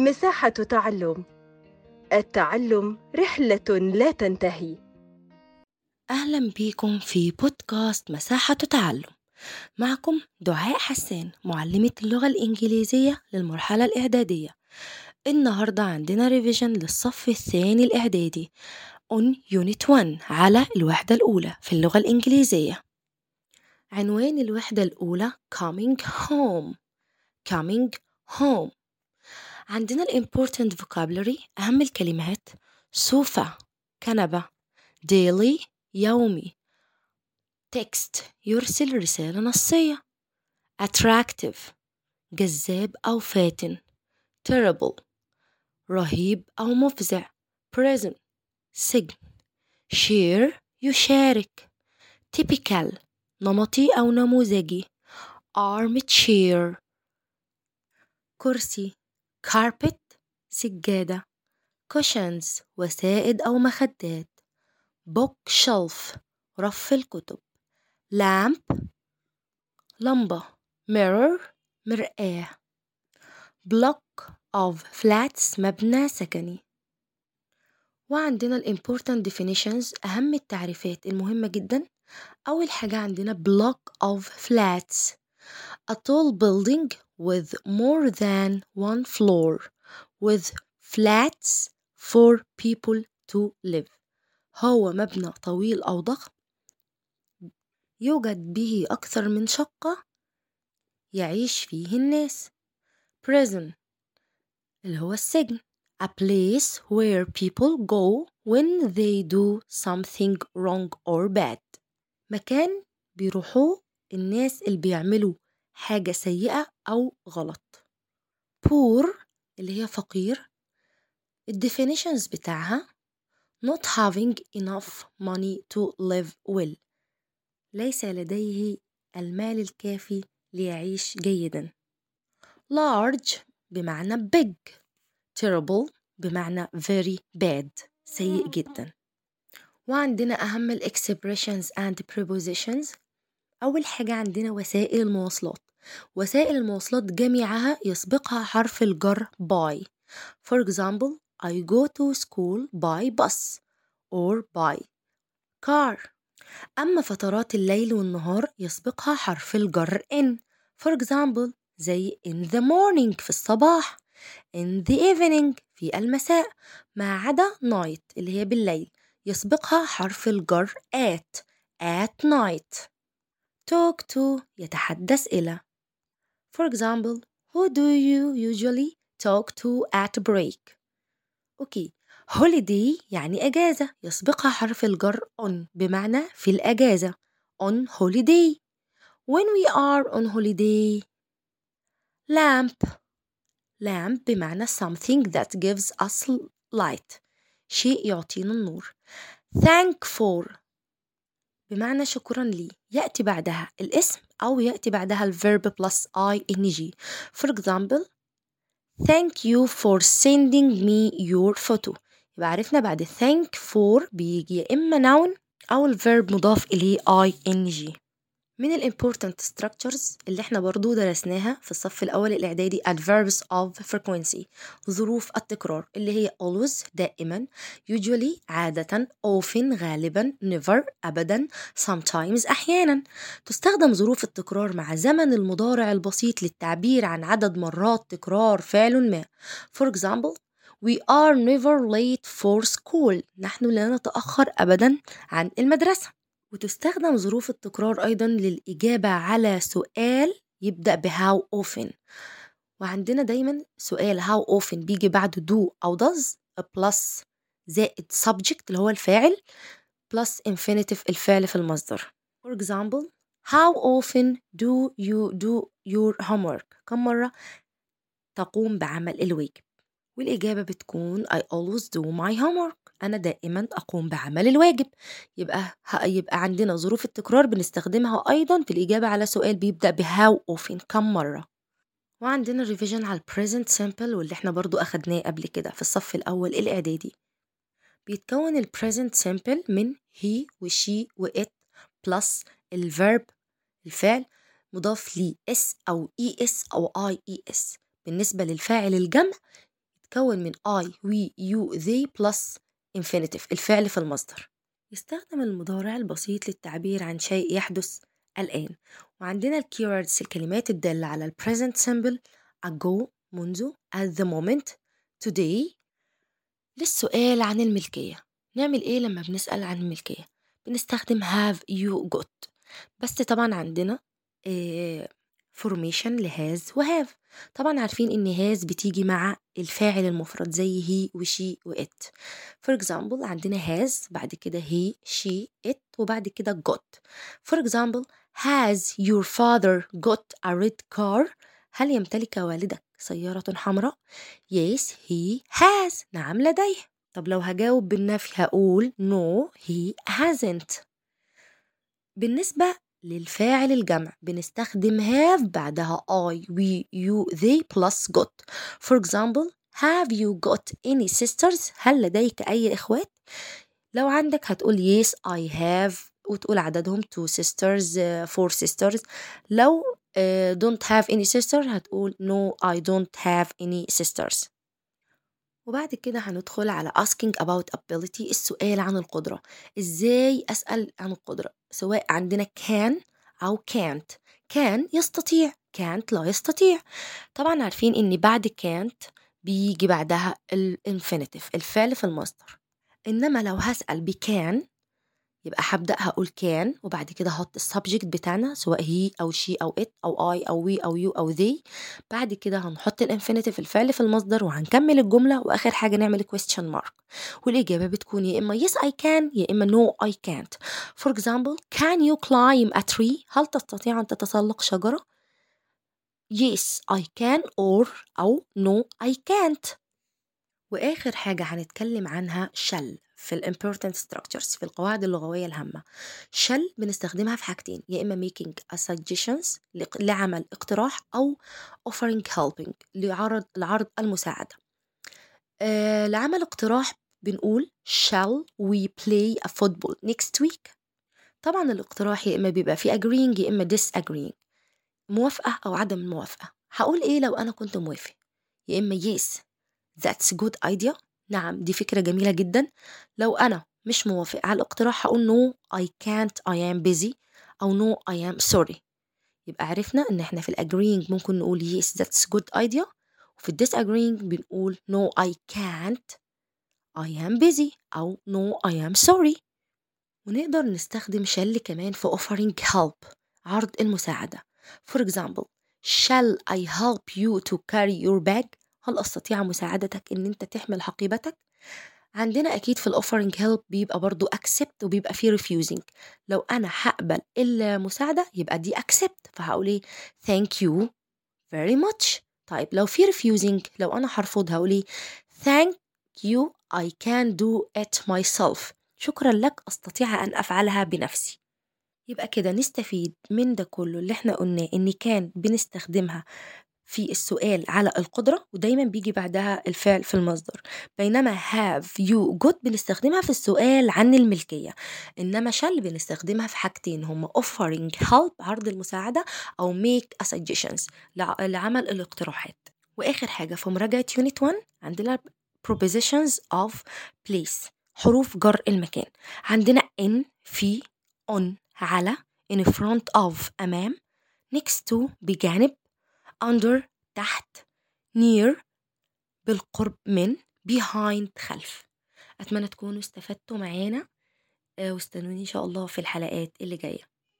مساحة تعلم. التعلم رحلة لا تنتهي. أهلا بيكم في بودكاست مساحة تعلم. معكم دعاء حسان معلمة اللغة الإنجليزية للمرحلة الإعدادية. النهاردة عندنا ريفيجن للصف الثاني الإعدادي on Unit 1 على الوحدة الأولى في اللغة الإنجليزية. عنوان الوحدة الأولى coming home. coming home. عندنا ال important vocabulary أهم الكلمات سوفا كنبة daily يومي text يرسل رسالة نصية attractive جذاب أو فاتن terrible رهيب أو مفزع present سجن share يشارك typical نمطي أو نموذجي armchair كرسي. Carpet سجادة cushions وسائد أو مخدات bookshelf رف الكتب lamp لمبة mirror مرآة block of flats مبنى سكني وعندنا ال important definitions أهم التعريفات المهمة جدا أول حاجة عندنا block of flats a tall building with more than one floor with flats for people to live هو مبنى طويل أو ضخم يوجد به أكثر من شقة يعيش فيه الناس prison اللي هو السجن a place where people go when they do something wrong or bad مكان بيروحوه الناس اللي بيعملوا حاجة سيئة أو غلط. poor اللي هي فقير الديفينيشنز بتاعها not having enough money to live well. ليس لديه المال الكافي ليعيش جيدا. large بمعنى big terrible بمعنى very bad سيء جدا. وعندنا أهم ال expressions and prepositions أول حاجة عندنا وسائل المواصلات. وسائل المواصلات جميعها يسبقها حرف الجر by. For example I go to school by bus or by car. أما فترات الليل والنهار يسبقها حرف الجر in. For example زي in the morning في الصباح in the evening في المساء ما عدا night اللي هي بالليل يسبقها حرف الجر at. At night. Talk to يتحدث إلى for example who do you usually talk to at break أوكي holiday يعني أجازة يسبقها حرف الجر on بمعنى في الأجازة on holiday when we are on holiday lamp lamp بمعنى something that gives us light شيء يعطينا النور thank for بمعنى شكرا لي. يأتي بعدها الاسم أو يأتي بعدها الverb plus ing for example thank you for sending me your photo. يبقى عرفنا بعد thank for بيجي يا إما noun أو الverb مضاف إليه ing من ال important structures اللي إحنا برضو درسناها في الصف الأول الإعدادي adverbs of frequency ظروف التكرار اللي هي always دائما usually عادة often غالبا never أبدا sometimes أحيانا. تستخدم ظروف التكرار مع زمن المضارع البسيط للتعبير عن عدد مرات تكرار فعل ما. For example We are never late for school. نحن لا نتأخر أبدا عن المدرسة. وتستخدم ظروف التكرار أيضا للإجابة على سؤال يبدأ ب how often. وعندنا دايما سؤال how often بيجي بعده do أو does plus زائد subject اللي هو الفاعل plus infinitive الفعل في المصدر. For example how often do you do your homework كم مرة تقوم بعمل الواجب؟ والإجابة بتكون I always do my homework. أنا دائما أقوم بعمل الواجب. يبقى يبقى عندنا ظروف التكرار بنستخدمها أيضا في الإجابة على سؤال بيبدأ ب how often كم مرة. وعندنا ال revision على present simple واللي إحنا برضو أخدناه قبل كده في الصف الأول الإعدادي. بيتكون ال present simple من he و she و it plus ال verb الفعل مضاف ل s أو es أو ies بالنسبة للفاعل الجمع بتتكون من I, we, you, they plus infinitive الفعل في المصدر. يستخدم المضارع البسيط للتعبير عن شيء يحدث الآن. وعندنا ال keywords الكلمات الدالة على ال present simple ago منذ at the moment today. للسؤال عن الملكية. نعمل إيه لما بنسأل عن الملكية؟ بنستخدم have you got. بس طبعا عندنا formation ل has و have طبعا عارفين إن has بتيجي مع الفاعل المفرد زي he و she و it for example عندنا has بعد كده he she it وبعد كده got. for example has your father got a red car هل يمتلك والدك سيارة حمراء؟ Yes he has. نعم لديه. طب لو هجاوب بالنفي هقول no he hasn't. بالنسبة للفاعل الجمع بنستخدم have بعدها I, we, you, they plus got For example have you got any sisters هل لديك أي إخوات لو عندك هتقول yes I have وتقول عددهم two sisters uh, four sisters لو uh, don't have any sister هتقول no I don't have any sisters وبعد كده هندخل على asking about ability السؤال عن القدرة. إزاي أسأل عن القدرة؟ سواء عندنا can أو can't. can يستطيع can't لا يستطيع. طبعا عارفين إن بعد can't بيجي بعدها ال infinitive الفعل في المصدر إنما لو هسأل ب can يبقى هبدأ هقول can وبعد كده هحط ال subject بتاعنا سواء he أو she أو it أو I أو we أو you أو they بعد كده هنحط ال infinitive الفعل في المصدر وهنكمل الجملة وآخر حاجة نعمل question mark. والإجابة بتكون يا إما yes I can يا إما no I can't. For example can you climb a tree هل تستطيع أن تتسلق شجرة؟ yes I can or أو no I can't. وآخر حاجة هنتكلم عنها shall. في ال important structures في القواعد اللغوية الهامة. shall بنستخدمها في حاجتين يا making a suggestions لعمل اقتراح أو offering helping لعرض لعرض المساعدة. آه لعمل اقتراح بنقول shall we play a football next week طبعا الاقتراح يا إما بيبقى فيه agreeing يا إما disagreeing. موافقة أو عدم الموافقة. هقول إيه لو أنا كنت موافق؟ يا إما yes that's good idea. نعم دي فكرة جميلة جدا لو أنا مش موافق على الاقتراح هقول no I can't I am busy أو no I am sorry يبقى عرفنا إن إحنا في الagreeing ممكن نقول yes that's good idea وفي الديسagreeing بنقول no I can't I am busy أو no I am sorry ونقدر نستخدم shall كمان في offering help عرض المساعدة for example shall I help you to carry your bag هل أستطيع مساعدتك إن أنت تحمل حقيبتك؟ عندنا أكيد في الأوفرنج هيلب بيبقى برضو accept وبيبقى فيه refusing. لو أنا هقبل المساعدة يبقى دي accept فهقول إيه؟ thank you very much. طيب لو في refusing لو أنا هرفض هقول إيه؟ thank you I can do it myself. شكرا لك أستطيع أن أفعلها بنفسي. يبقى كده نستفيد من ده كله اللي إحنا قلناه إن كان بنستخدمها في السؤال على القدرة ودايما بيجي بعدها الفعل في المصدر. بينما have you got بنستخدمها في السؤال عن الملكية إنما shall بنستخدمها في حاجتين هما offering help عرض المساعدة أو make a suggestions لعمل الاقتراحات. وآخر حاجة في مراجعة unit 1 عندنا prepositions of place حروف جر المكان. عندنا in في on على in front of أمام. next to بجانب under تحت near بالقرب من behind خلف. أتمنى تكونوا استفدتوا معانا واستنوني إن شاء الله في الحلقات اللي جاية.